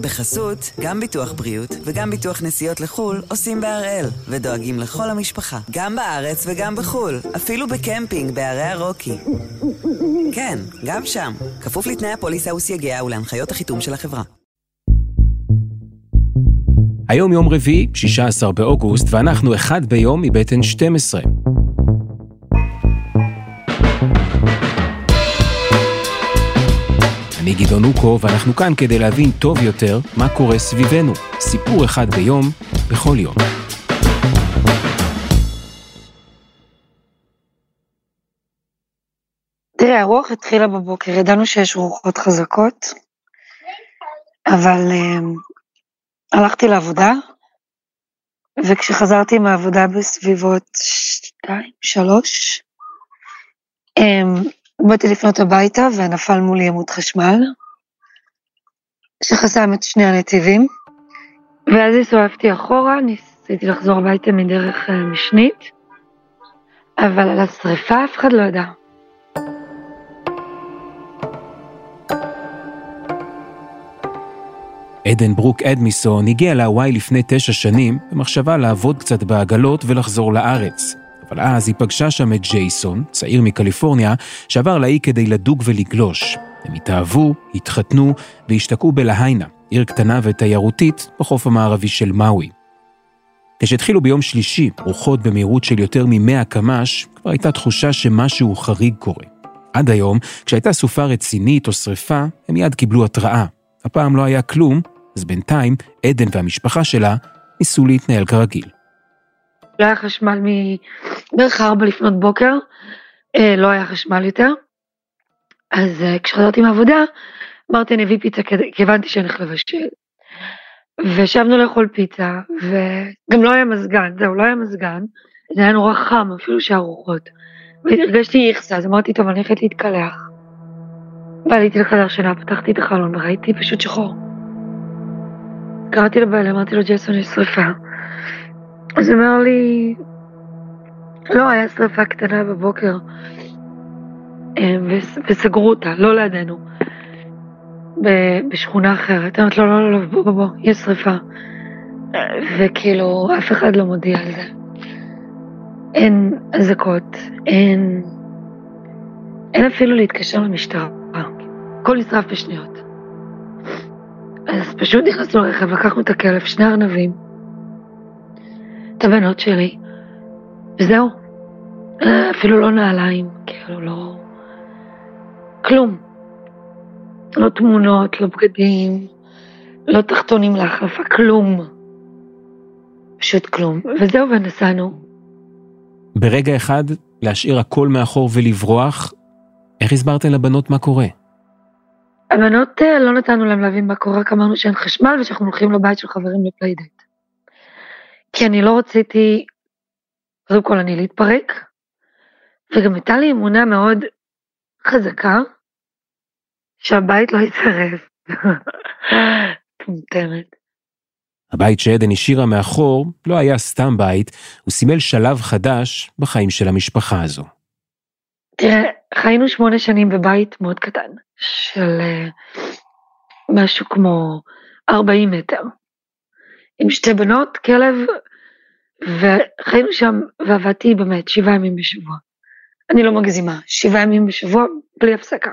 בחסות, גם ביטוח בריאות וגם ביטוח נסיעות לחו"ל עושים בהראל, ודואגים לכל המשפחה, גם בארץ וגם בחו"ל, אפילו בקמפינג בערי הרוקי. כן, גם שם, כפוף לתנאי הפוליסה וסייגיה ולהנחיות החיתום של החברה. היום יום רביעי, 16 באוגוסט, ואנחנו אחד ביום מבטן 12. אני גדעון אוקו, ואנחנו כאן כדי להבין טוב יותר מה קורה סביבנו. סיפור אחד ביום, בכל יום. תראה, הרוח התחילה בבוקר, ידענו שיש רוחות חזקות, אבל um, הלכתי לעבודה, וכשחזרתי מהעבודה בסביבות שתיים, שלוש, um, באתי לפנות הביתה ונפל מולי עמוד חשמל, שחסם את שני הנתיבים, ואז הסתובבתי אחורה, ניסיתי לחזור הביתה מדרך אה, משנית, אבל על השריפה אף אחד לא ידע. עדן ברוק אדמיסון הגיע להוואי לפני תשע שנים במחשבה לעבוד קצת בעגלות ולחזור לארץ. אבל אז היא פגשה שם את ג'ייסון, צעיר מקליפורניה, שעבר לאי כדי לדוג ולגלוש. הם התאהבו, התחתנו והשתקעו בלהיינה, עיר קטנה ותיירותית בחוף המערבי של מאוי. כשהתחילו ביום שלישי רוחות במהירות של יותר מ-100 קמ"ש, כבר הייתה תחושה שמשהו חריג קורה. עד היום, כשהייתה סופה רצינית או שריפה, הם מיד קיבלו התראה. הפעם לא היה כלום, אז בינתיים עדן והמשפחה שלה ניסו להתנהל כרגיל. לא היה חשמל מבערך ארבע לפנות בוקר, אה, לא היה חשמל יותר. אז אה, כשחזרתי מהעבודה, אמרתי אני אביא פיצה כי הבנתי שאני הולך לבשל. וישבנו לאכול פיצה, וגם לא היה מזגן, זהו, לא היה מזגן, זה היה נורא חם, אפילו שהרוחות. והרגשתי איכסה, אז אמרתי, טוב, אני הולכת להתקלח. ועליתי לחדר שינה, פתחתי את החלון וראיתי פשוט שחור. קראתי לבעל, אמרתי לו, ג'ייסון, יש שריפה. אז הוא אומר לי, לא, היה שרפה קטנה בבוקר, אמ, וסגרו אותה, לא לידינו, בשכונה אחרת. אמרתי לו, לא, לא, לא, בוא, בוא, בוא, יש שרפה. וכאילו, אף אחד לא מודיע על זה. אין אזעקות, אין... אין אפילו להתקשר למשטרה. הכל נשרף בשניות. אז פשוט נכנסנו לרכב, לקחנו את הכלב, שני ארנבים, את הבנות שלי, וזהו. אפילו לא נעליים, כאילו לא... כלום. לא תמונות, לא בגדים, לא תחתונים להחלפה, כלום. פשוט כלום. וזהו, ונסענו. ברגע אחד, להשאיר הכל מאחור ולברוח, איך הסברתם לבנות מה קורה? הבנות אה, לא נתנו להם להבין מה קורה, רק אמרנו שאין חשמל ושאנחנו הולכים לבית של חברים ל playdate. כי אני לא רציתי, קודם כל אני להתפרק, וגם הייתה לי אמונה מאוד חזקה שהבית לא יישרף. מטומטמת. הבית שעדן השאירה מאחור לא היה סתם בית, הוא סימל שלב חדש בחיים של המשפחה הזו. תראה, חיינו שמונה שנים בבית מאוד קטן, של uh, משהו כמו 40 מטר. עם שתי בנות, כלב, וחיינו שם, ועבדתי באמת שבעה ימים בשבוע. אני לא מגזימה, שבעה ימים בשבוע בלי הפסקה.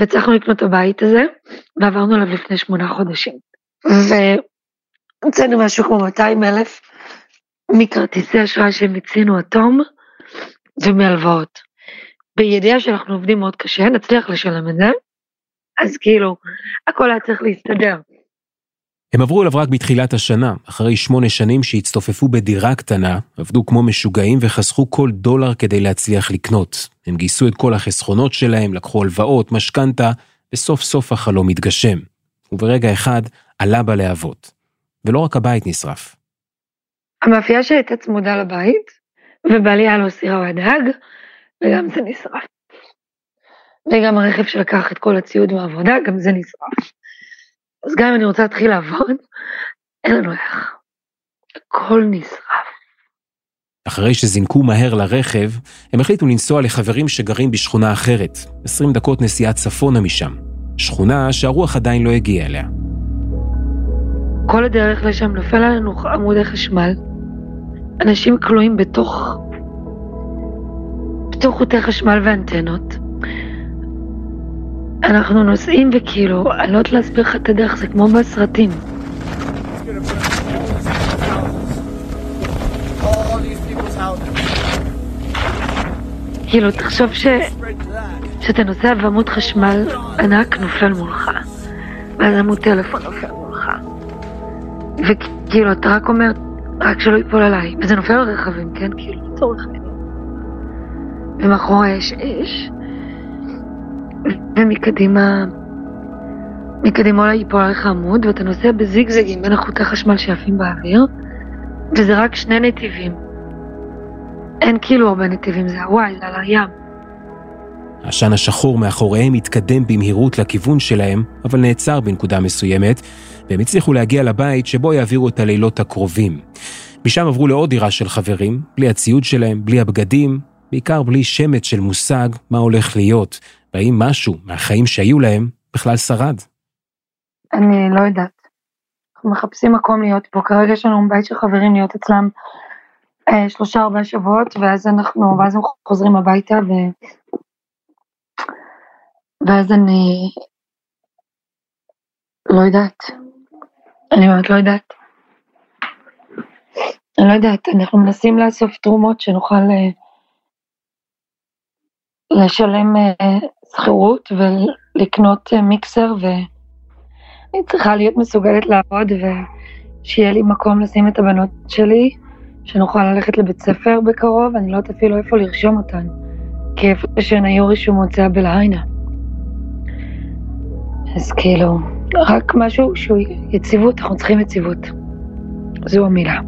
והצלחנו לקנות את הבית הזה, ועברנו עליו לפני שמונה חודשים. והוצאנו משהו כמו 200 אלף מכרטיסי אשראי שהם הצינו אטום, ומהלוואות. בידיעה שאנחנו עובדים מאוד קשה, נצליח לשלם את זה, אז כאילו, הכל היה צריך להסתדר. הם עברו אליו רק בתחילת השנה, אחרי שמונה שנים שהצטופפו בדירה קטנה, עבדו כמו משוגעים וחסכו כל דולר כדי להצליח לקנות. הם גייסו את כל החסכונות שלהם, לקחו הלוואות, משכנתה, וסוף סוף החלום התגשם. וברגע אחד עלה בלהבות. ולא רק הבית נשרף. המאפייה שלי הייתה צמודה לבית, ובעלי היה לו סירה והדג, וגם זה נשרף. וגם הרכב שלקח את כל הציוד מהעבודה, גם זה נשרף. אז גם אם אני רוצה להתחיל לעבוד, אין לנו איך. הכל נשרף. אחרי שזינקו מהר לרכב, הם החליטו לנסוע לחברים שגרים בשכונה אחרת, 20 דקות נסיעה צפונה משם. שכונה שהרוח עדיין לא הגיעה אליה. כל הדרך לשם נופל עלינו עמודי חשמל. אנשים כלואים בתוך... בתוך חוטי חשמל ואנטנות. אנחנו נוסעים וכאילו, אני לא יודעת להסביר לך את הדרך, זה כמו בסרטים. כאילו, תחשוב ש... שאתה נוסע ועמוד חשמל ענק נופל מולך, ואז עמוד טלפון נופל מולך. וכאילו, אתה רק אומר, רק שלא ייפול עליי, וזה נופל על רכבים, כן? כאילו, לצורך העניין. ומאחורי יש אש, ומקדימה, מקדימה אולי ייפול עליך עמוד, ואתה נוסע בזיגזגים בין החוטי חשמל שעפים באוויר, וזה רק שני נתיבים. אין כאילו הרבה נתיבים, זה הוואי, זה על הים. העשן השחור מאחוריהם התקדם במהירות לכיוון שלהם, אבל נעצר בנקודה מסוימת, והם הצליחו להגיע לבית שבו יעבירו את הלילות הקרובים. משם עברו לעוד דירה של חברים, בלי הציוד שלהם, בלי הבגדים, בעיקר בלי שמץ של מושג מה הולך להיות, והאם משהו מהחיים שהיו להם בכלל שרד. אני לא יודעת. אנחנו מחפשים מקום להיות פה, כרגע יש לנו בית של חברים להיות אצלם אה, שלושה ארבעה שבועות, ואז אנחנו, ואז הם חוזרים הביתה, ו... ואז אני לא יודעת. אני באמת לא יודעת. אני לא יודעת, אנחנו מנסים לאסוף תרומות שנוכל אה, לשלם אה, שכירות ולקנות אה, מיקסר, ואני צריכה להיות מסוגלת לעבוד ושיהיה לי מקום לשים את הבנות שלי, שנוכל ללכת לבית ספר בקרוב, אני לא יודעת אפילו איפה לרשום אותן, כי איפה שהן היו רשומות זה הבלהיינה. אז כאילו, רק משהו שהוא יציבות, אנחנו צריכים יציבות. זו המילה.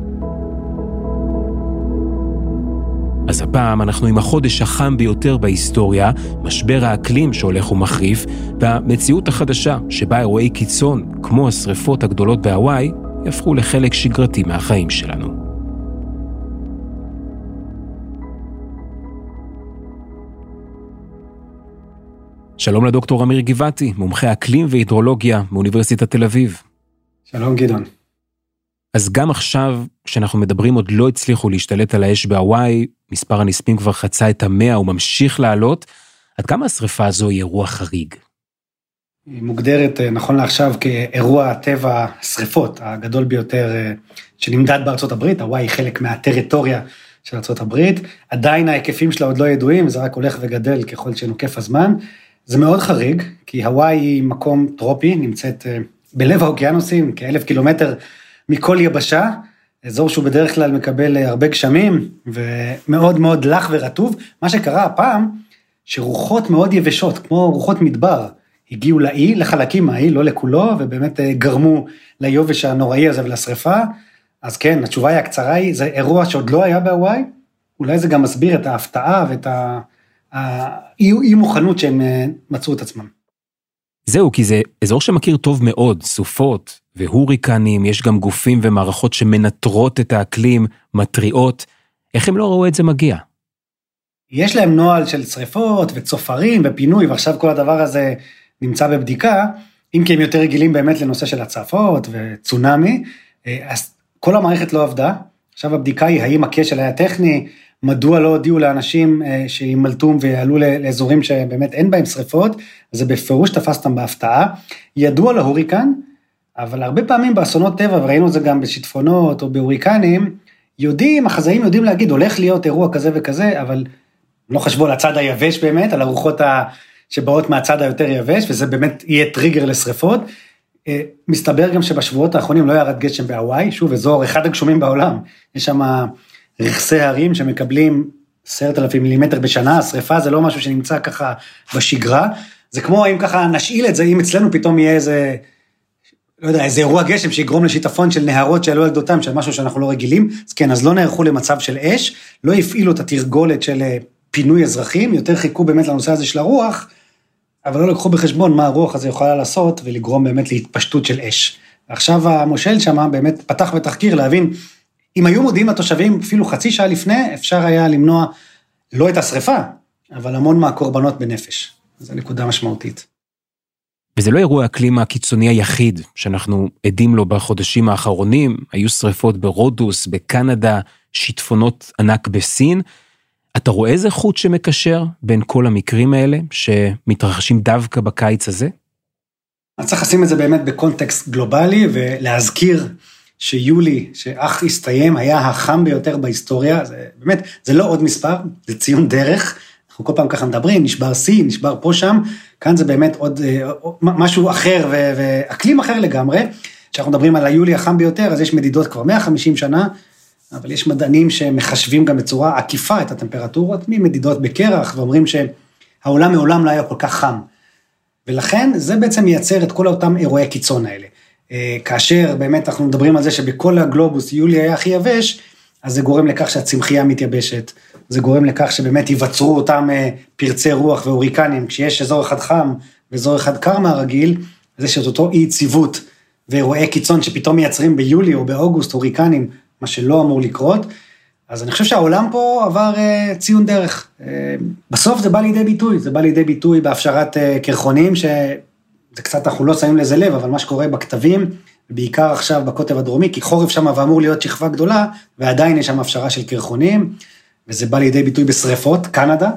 אז הפעם אנחנו עם החודש החם ביותר בהיסטוריה, משבר האקלים שהולך ומחריף, והמציאות החדשה שבה אירועי קיצון, כמו השרפות הגדולות בהוואי, יהפכו לחלק שגרתי מהחיים שלנו. שלום לדוקטור אמיר גבעתי, מומחה אקלים והידרולוגיה מאוניברסיטת תל אביב. שלום גדעון. אז גם עכשיו, כשאנחנו מדברים, עוד לא הצליחו להשתלט על האש בהוואי, מספר הנספים כבר חצה את המאה וממשיך לעלות. עד כמה השרפה הזו היא אירוע חריג? היא מוגדרת אה, נכון לעכשיו כאירוע הטבע שרפות הגדול ביותר אה, שנמדד בארצות הברית, הוואי היא חלק מהטריטוריה של ארצות הברית, עדיין ההיקפים שלה עוד לא ידועים, זה רק הולך וגדל ככל שנוקף הזמן. זה מאוד חריג, כי הוואי היא מקום טרופי, נמצאת אה, בלב האוקיינוסים, כאלף קילומטר מכל יבשה, אזור שהוא בדרך כלל מקבל אה, הרבה גשמים ומאוד מאוד לח ורטוב. מה שקרה הפעם, שרוחות מאוד יבשות, כמו רוחות מדבר, הגיעו לאי, לחלקים מהאי, לא לכולו, ובאמת אה, גרמו ליובש הנוראי הזה ולשרפה. אז כן, התשובה היא הקצרה היא, זה אירוע שעוד לא היה בהוואי, אולי זה גם מסביר את ההפתעה ואת האי מוכנות שהם אה, מצאו את עצמם. זהו, כי זה אזור שמכיר טוב מאוד, סופות והוריקנים, יש גם גופים ומערכות שמנטרות את האקלים, מתריעות. איך הם לא ראו את זה מגיע? יש להם נוהל של שריפות וצופרים ופינוי, ועכשיו כל הדבר הזה נמצא בבדיקה, אם כי הם יותר רגילים באמת לנושא של הצפות וצונאמי, אה, אז כל המערכת לא עבדה. עכשיו הבדיקה היא האם הכשל היה טכני, מדוע לא הודיעו לאנשים אה, שימלטו ויעלו לאזורים שבאמת אין בהם שריפות, זה בפירוש תפס אותם בהפתעה. ידוע להוריקן, אבל הרבה פעמים באסונות טבע, וראינו את זה גם בשיטפונות או בהוריקנים, יודעים, החזאים יודעים להגיד, הולך להיות אירוע כזה וכזה, אבל לא חשבו על הצד היבש באמת, על הרוחות ה... שבאות מהצד היותר יבש, וזה באמת יהיה טריגר לשריפות. אה, מסתבר גם שבשבועות האחרונים לא ירד גשם בהוואי, שוב, אזור אחד הגשומים בעולם, יש שם רכסי הרים שמקבלים עשרת אלפים מילימטר בשנה, השריפה זה לא משהו שנמצא ככה בשגרה, זה כמו אם ככה נשאיל את זה, אם אצלנו פתאום יהיה איזה, לא יודע, איזה אירוע גשם שיגרום לשיטפון של נהרות שעלו על גדותם, של משהו שאנחנו לא רגילים, אז כן, אז לא נערכו למצב של אש, לא הפעילו את התרגולת של אה, פינוי אזרחים, יותר חיכו באמת לנושא הזה של הרוח, אבל לא לקחו בחשבון מה הרוח הזה יכולה לעשות ולגרום באמת להתפשטות של אש. עכשיו המושל שם באמת פתח בתחקיר להבין אם היו מודיעים לתושבים אפילו חצי שעה לפני, אפשר היה למנוע לא את השריפה, אבל המון מהקורבנות בנפש. זו נקודה משמעותית. וזה לא אירוע האקלים הקיצוני היחיד שאנחנו עדים לו בחודשים האחרונים, היו שריפות ברודוס, בקנדה, שיטפונות ענק בסין. אתה רואה איזה חוט שמקשר בין כל המקרים האלה שמתרחשים דווקא בקיץ הזה? אז צריך לשים את זה באמת בקונטקסט גלובלי ולהזכיר שיולי, שאך הסתיים, היה החם ביותר בהיסטוריה, זה באמת, זה לא עוד מספר, זה ציון דרך. אנחנו כל פעם ככה מדברים, נשבר שיא, נשבר פה שם, כאן זה באמת עוד אה, משהו אחר ואקלים אחר לגמרי. כשאנחנו מדברים על היולי החם ביותר, אז יש מדידות כבר 150 שנה, אבל יש מדענים שמחשבים גם בצורה עקיפה את הטמפרטורות ממדידות בקרח, ואומרים שהעולם מעולם לא היה כל כך חם. ולכן זה בעצם מייצר את כל אותם אירועי קיצון האלה. אה, כאשר באמת אנחנו מדברים על זה שבכל הגלובוס יולי היה הכי יבש, אז זה גורם לכך שהצמחייה מתייבשת, זה גורם לכך שבאמת ייווצרו אותם אה, פרצי רוח והוריקנים, כשיש אזור אחד חם ואזור אחד קר מהרגיל, אז יש את אותו אי יציבות ואירועי קיצון שפתאום מייצרים ביולי או באוגוסט הוריקנים, מה שלא אמור לקרות. אז אני חושב שהעולם פה עבר uh, ציון דרך. Uh, בסוף זה בא לידי ביטוי, זה בא לידי ביטוי בהפשרת uh, קרחונים, שזה קצת אנחנו לא שמים לזה לב, אבל מה שקורה בכתבים, בעיקר עכשיו בקוטב הדרומי, כי חורף שם ואמור להיות שכבה גדולה, ועדיין יש שם הפשרה של קרחונים, וזה בא לידי ביטוי בשריפות. קנדה,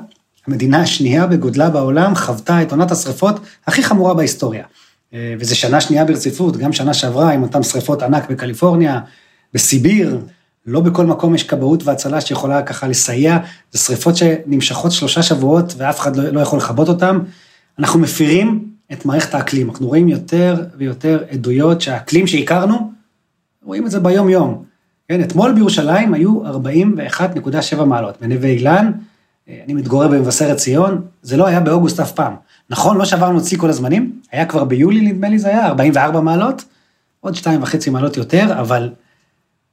המדינה השנייה בגודלה בעולם, חוותה את עונת השריפות הכי חמורה בהיסטוריה. וזה שנה שנייה ברציפות, גם שנה שעברה עם אותן שריפות ענק בקליפורניה, בסיביר, לא בכל מקום יש כבאות והצלה שיכולה ככה לסייע, זה שריפות שנמשכות שלושה שבועות ואף אחד לא, לא יכול לכבות אותן. אנחנו מפירים את מערכת האקלים, אנחנו רואים יותר ויותר עדויות שהאקלים שהכרנו, רואים את זה ביום-יום. כן, אתמול בירושלים היו 41.7 מעלות, בנווה אילן, אני מתגורר במבשרת ציון, זה לא היה באוגוסט אף פעם. נכון, לא שברנו את שיא כל הזמנים, היה כבר ביולי נדמה לי זה היה, 44 מעלות, עוד 2.5 מעלות יותר, אבל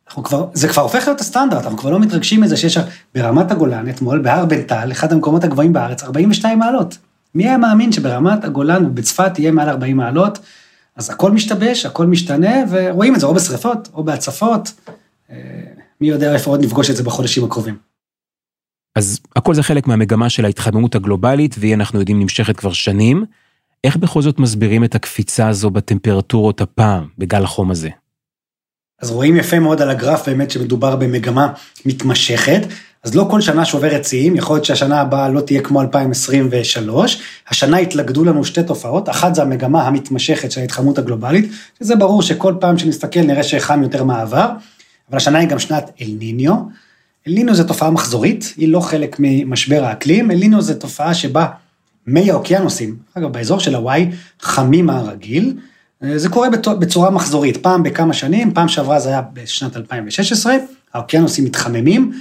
כבר, זה כבר הופך להיות הסטנדרט, אנחנו כבר לא מתרגשים מזה שיש ברמת הגולן אתמול, בהר בן טל, אחד המקומות הגבוהים בארץ, 42 מעלות. מי היה מאמין שברמת הגולן ובצפת יהיה מעל 40 מעלות? אז הכל משתבש, הכל משתנה, ורואים את זה או בשריפות או בהצפות. מי יודע איפה עוד נפגוש את זה בחודשים הקרובים. אז הכל זה חלק מהמגמה של ההתחממות הגלובלית, והיא אנחנו יודעים נמשכת כבר שנים. איך בכל זאת מסבירים את הקפיצה הזו בטמפרטורות הפעם, בגל החום הזה? אז רואים יפה מאוד על הגרף באמת שמדובר במגמה מתמשכת, אז לא כל שנה שוברת שיאים, יכול להיות שהשנה הבאה לא תהיה כמו 2023. השנה התלכדו לנו שתי תופעות, אחת זה המגמה המתמשכת של ההתחממות הגלובלית, שזה ברור שכל פעם שנסתכל נראה שחם יותר מהעבר, אבל השנה היא גם שנת אל ניניו. אל ניניו זה תופעה מחזורית, היא לא חלק ממשבר האקלים, אל ניניו זה תופעה שבה מי האוקיינוסים, אגב באזור של הוואי, חמים מהרגיל, זה קורה בצורה מחזורית, פעם בכמה שנים, פעם שעברה זה היה בשנת 2016, האוקיינוסים מתחממים,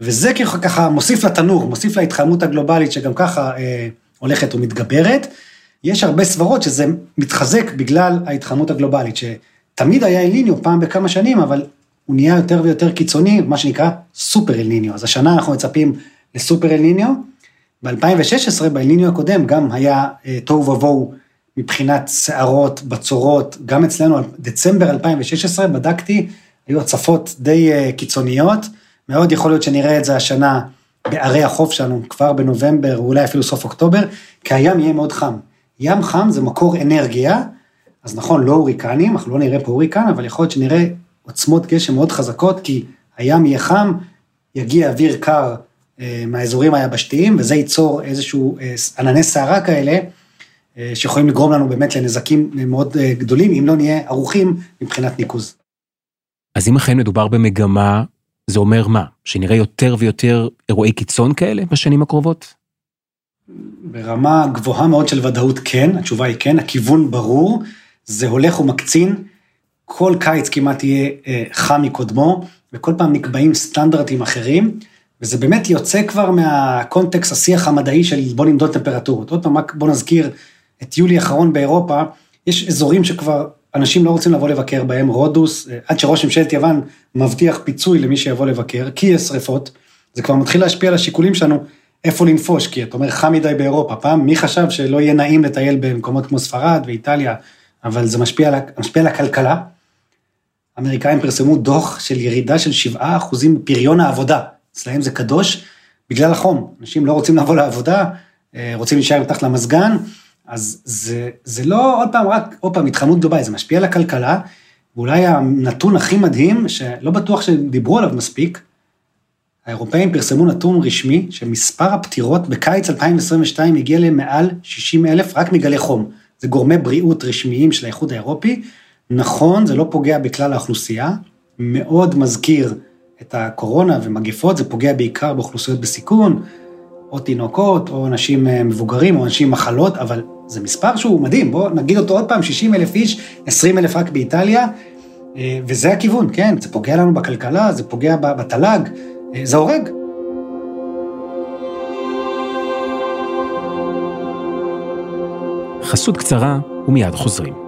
וזה ככה מוסיף לתנור, מוסיף להתחממות הגלובלית שגם ככה אה, הולכת ומתגברת. יש הרבה סברות שזה מתחזק בגלל ההתחממות הגלובלית, שתמיד היה אליניו פעם בכמה שנים, אבל הוא נהיה יותר ויותר קיצוני, מה שנקרא סופר אליניו. אז השנה אנחנו מצפים לסופר אליניו. ב-2016, באליניו הקודם, גם היה אה, תוהו ובוהו מבחינת סערות, בצורות, גם אצלנו, דצמבר 2016, בדקתי, היו הצפות די אה, קיצוניות, מאוד יכול להיות שנראה את זה השנה בערי החוף שלנו, כבר בנובמבר, או אולי אפילו סוף אוקטובר, כי הים יהיה מאוד חם. ים חם זה מקור אנרגיה, אז נכון, לא הוריקנים, אנחנו לא נראה פה הוריקן, אבל יכול להיות שנראה עוצמות גשם מאוד חזקות, כי הים יהיה חם, יגיע אוויר קר אה, מהאזורים היבשתיים, וזה ייצור איזשהו אה, ענני סערה כאלה, אה, שיכולים לגרום לנו באמת לנזקים מאוד גדולים, אם לא נהיה ערוכים מבחינת ניקוז. אז אם אכן מדובר במגמה, זה אומר מה? שנראה יותר ויותר אירועי קיצון כאלה בשנים הקרובות? ברמה גבוהה מאוד של ודאות כן, התשובה היא כן, הכיוון ברור, זה הולך ומקצין, כל קיץ כמעט יהיה אה, חם מקודמו, וכל פעם נקבעים סטנדרטים אחרים, וזה באמת יוצא כבר מהקונטקסט השיח המדעי של בוא נמדוד טמפרטורות. עוד פעם, בוא נזכיר את יולי האחרון באירופה, יש אזורים שכבר אנשים לא רוצים לבוא לבקר בהם, רודוס, אה, עד שראש ממשלת יוון מבטיח פיצוי למי שיבוא לבקר, כי יש שריפות, זה כבר מתחיל להשפיע על השיקולים שלנו איפה לנפוש, כי אתה אומר חם מדי באירופה, פעם מי חשב שלא יהיה נעים לטייל במקומות כמו ספרד ואיטליה, אבל זה משפיע על, משפיע על הכלכלה. האמריקאים פרסמו דוח של ירידה של 7% בפריון העבודה, אצלהם זה קדוש, בגלל החום, אנשים לא רוצים לבוא לעבודה, אה, רוצים להישאר מתחת למזגן, אז זה, זה לא עוד פעם רק, עוד פעם, התחממות גלובלית, זה משפיע על הכלכלה, ואולי הנתון הכי מדהים, שלא בטוח שדיברו עליו מספיק, האירופאים פרסמו נתון רשמי שמספר הפטירות בקיץ 2022 הגיע למעל 60 אלף רק מגלי חום. זה גורמי בריאות רשמיים של האיחוד האירופי. נכון, זה לא פוגע בכלל האוכלוסייה, מאוד מזכיר את הקורונה ומגפות, זה פוגע בעיקר באוכלוסיות בסיכון, או תינוקות, או אנשים אה, מבוגרים, או אנשים עם מחלות, אבל זה מספר שהוא מדהים, בואו נגיד אותו עוד פעם, 60 אלף איש, 20 אלף רק באיטליה, אה, וזה הכיוון, כן, זה פוגע לנו בכלכלה, זה פוגע בתל"ג, אה, זה הורג. חסות קצרה ומיד חוזרים.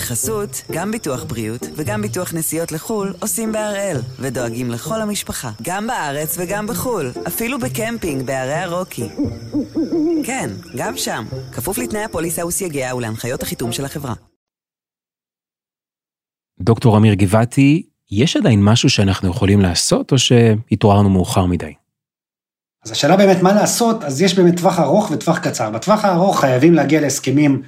בחסות, גם ביטוח בריאות וגם ביטוח נסיעות לחו"ל עושים בהראל, ודואגים לכל המשפחה, גם בארץ וגם בחו"ל, אפילו בקמפינג בערי הרוקי. כן, גם שם, כפוף לתנאי הפוליסה וסייגיה ולהנחיות החיתום של החברה. דוקטור אמיר גבעתי, יש עדיין משהו שאנחנו יכולים לעשות, או שהתעוררנו מאוחר מדי? אז השאלה באמת מה לעשות, אז יש באמת טווח ארוך וטווח קצר. בטווח הארוך חייבים להגיע להסכמים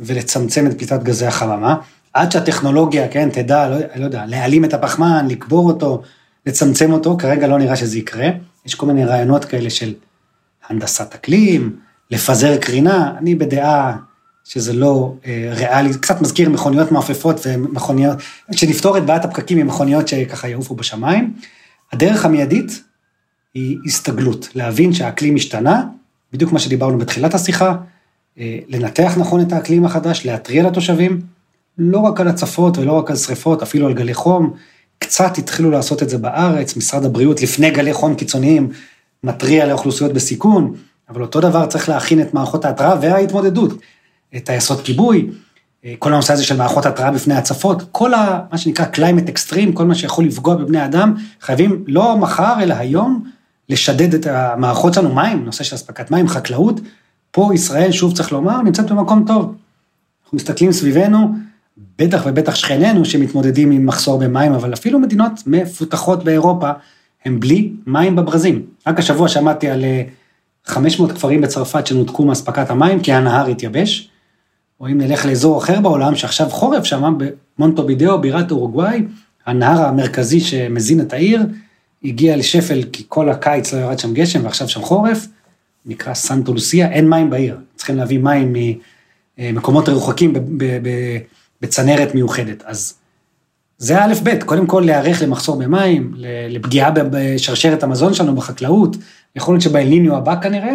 ולצמצם את פליטת גזי החממה, עד שהטכנולוגיה, כן, תדע, לא, לא יודע, להעלים את הפחמן, לקבור אותו, לצמצם אותו, כרגע לא נראה שזה יקרה. יש כל מיני רעיונות כאלה של הנדסת אקלים, לפזר קרינה, אני בדעה שזה לא אה, ריאלי, קצת מזכיר מכוניות מעופפות ומכוניות, שנפתור את בעיית הפקקים עם מכוניות שככה יעופו בשמיים. הדרך המיידית היא הסתגלות, להבין שהאקלים השתנה, בדיוק מה שדיברנו בתחילת השיחה, לנתח נכון את האקלים החדש, להתריע לתושבים, לא רק על הצפות ולא רק על שריפות, אפילו על גלי חום. קצת התחילו לעשות את זה בארץ, משרד הבריאות לפני גלי חום קיצוניים מתריע לאוכלוסיות בסיכון, אבל אותו דבר צריך להכין את מערכות ההתראה וההתמודדות, טייסות כיבוי, אה, כל הנושא הזה של מערכות התראה בפני הצפות, כל ה, מה שנקרא climate extreme, כל מה שיכול לפגוע בבני אדם, חייבים לא מחר אלא היום לשדד את המערכות שלנו, מים, נושא של אספקת מים, חקלאות, פה ישראל, שוב צריך לומר, נמצאת במקום טוב. אנחנו מסתכלים סביבנו, בטח ובטח שכנינו שמתמודדים עם מחסור במים, אבל אפילו מדינות מפותחות באירופה, הם בלי מים בברזים. רק השבוע שמעתי על 500 אה, כפרים בצרפת שנותקו מאספקת המים כי הנהר התייבש. או אם נלך לאזור אחר בעולם, שעכשיו חורף שם, במונטובידאו, בירת אורוגוואי, הנהר המרכזי שמזין את העיר, הגיע לשפל כי כל הקיץ לא ירד שם גשם ועכשיו שם חורף, נקרא סנטו לוסיה, אין מים בעיר, צריכים להביא מים ממקומות רחוקים בצנרת מיוחדת. אז זה א' ב', קודם כל להיערך למחסור במים, לפגיעה בשרשרת המזון שלנו בחקלאות, יכול להיות שבאלניניו הבא כנראה,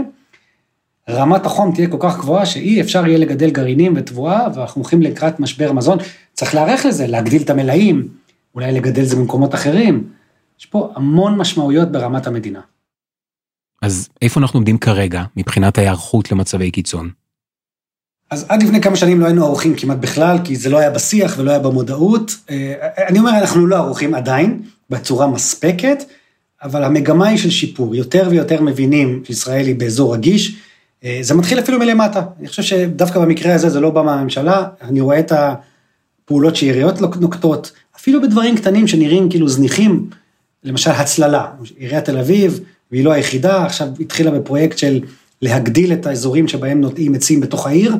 רמת החום תהיה כל כך גבוהה שאי אפשר יהיה לגדל גרעינים ותבואה, ואנחנו הולכים לקראת משבר מזון. צריך להיערך לזה, להגדיל את המלאים, אולי לגדל זה במקומות אחרים. יש פה המון משמעויות ברמת המדינה. אז איפה אנחנו עומדים כרגע מבחינת ההיערכות למצבי קיצון? אז עד לפני כמה שנים לא היינו ערוכים כמעט בכלל, כי זה לא היה בשיח ולא היה במודעות. אה, אני אומר, אנחנו לא ערוכים עדיין, בצורה מספקת, אבל המגמה היא של שיפור. יותר ויותר מבינים שישראל היא באזור רגיש. אה, זה מתחיל אפילו מלמטה. אני חושב שדווקא במקרה הזה זה לא בא מהממשלה, אני רואה את הפעולות שעיריות נוקטות, אפילו בדברים קטנים שנראים כאילו זניחים, למשל הצללה. עיריית תל אביב, והיא לא היחידה, עכשיו התחילה בפרויקט של להגדיל את האזורים שבהם נוטעים עצים בתוך העיר,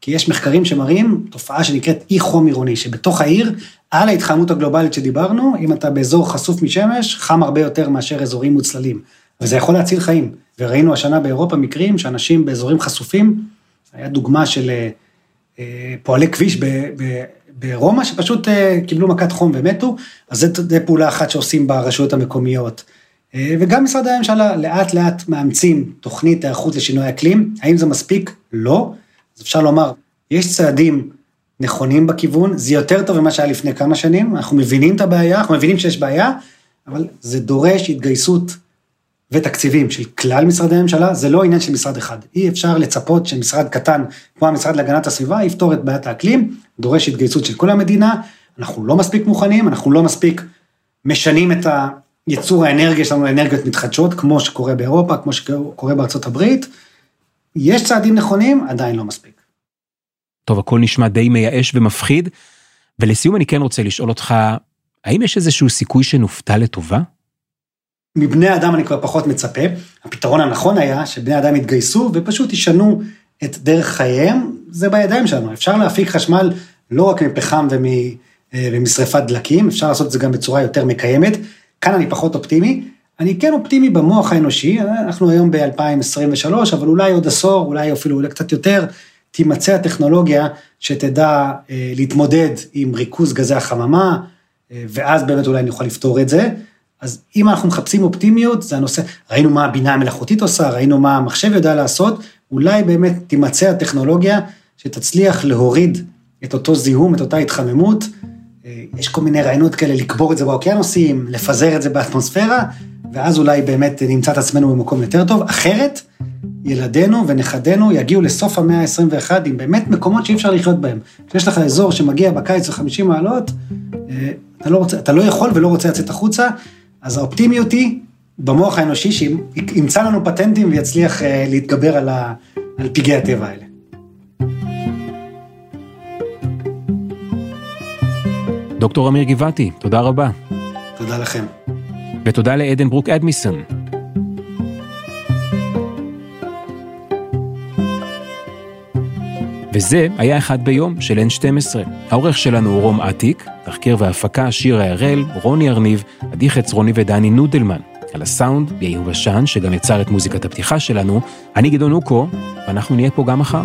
כי יש מחקרים שמראים תופעה שנקראת אי חום עירוני, שבתוך העיר, על ההתחממות הגלובלית שדיברנו, אם אתה באזור חשוף משמש, חם הרבה יותר מאשר אזורים מוצללים, וזה יכול להציל חיים. וראינו השנה באירופה מקרים שאנשים באזורים חשופים, היה דוגמה של אה, אה, פועלי כביש ברומא, שפשוט אה, קיבלו מכת חום ומתו, אז זו פעולה אחת שעושים ברשויות המקומיות. אה, וגם משרדי הממשלה לאט לאט מאמצים תוכנית היערכות לשינוי אקלים, האם זה מספיק? לא. אז אפשר לומר, יש צעדים נכונים בכיוון, זה יותר טוב ממה שהיה לפני כמה שנים, אנחנו מבינים את הבעיה, אנחנו מבינים שיש בעיה, אבל זה דורש התגייסות ותקציבים של כלל משרדי הממשלה, זה לא עניין של משרד אחד. אי אפשר לצפות שמשרד קטן, כמו המשרד להגנת הסביבה, יפתור את בעיית האקלים, דורש התגייסות של כל המדינה, אנחנו לא מספיק מוכנים, אנחנו לא מספיק משנים את ה... ייצור האנרגיה שלנו לאנרגיות מתחדשות, כמו שקורה באירופה, כמו שקורה בארצות הברית. יש צעדים נכונים, עדיין לא מספיק. טוב, הכל נשמע די מייאש ומפחיד, ולסיום אני כן רוצה לשאול אותך, האם יש איזשהו סיכוי שנופתע לטובה? מבני אדם אני כבר פחות מצפה. הפתרון הנכון היה שבני אדם יתגייסו ופשוט ישנו את דרך חייהם, זה בידיים שלנו. אפשר להפיק חשמל לא רק מפחם ומ, אה, ומשרפת דלקים, אפשר לעשות את זה גם בצורה יותר מקיימת. כאן אני פחות אופטימי. אני כן אופטימי במוח האנושי, אנחנו היום ב-2023, אבל אולי עוד עשור, אולי אפילו אולי קצת יותר, תימצא הטכנולוגיה שתדע אה, להתמודד עם ריכוז גזי החממה, אה, ואז באמת אולי נוכל לפתור את זה. אז אם אנחנו מחפשים אופטימיות, זה הנושא, ראינו מה הבינה המלאכותית עושה, ראינו מה המחשב יודע לעשות, אולי באמת תימצא הטכנולוגיה שתצליח להוריד את אותו זיהום, את אותה התחממות. אה, יש כל מיני רעיונות כאלה לקבור את זה באוקיינוסים, לפזר את זה באטמוספירה, ואז אולי באמת נמצא את עצמנו במקום יותר טוב. אחרת, ילדינו ונכדינו יגיעו לסוף המאה ה-21 עם באמת מקומות שאי אפשר לחיות בהם. כשיש לך אזור שמגיע בקיץ ל-50 מעלות, אה, אתה לא, רוצה, אתה לא יכול ולא רוצה לצאת החוצה, אז האופטימיות היא במוח האנושי שימצא לנו פטנטים ויצליח אה, להתגבר על, ה, על פגעי הטבע האלה. דוקטור אמיר גבעתי, תודה רבה. תודה לכם. ותודה לעדן ברוק אדמיסון. וזה היה אחד ביום של N12. העורך שלנו הוא רום אטיק, תחקיר והפקה שירה הראל, רוני ארניב, עדי חצרוני ודני נודלמן. על הסאונד, יאיר בשן, שגם יצר את מוזיקת הפתיחה שלנו. אני גדעון אוקו, ואנחנו נהיה פה גם מחר.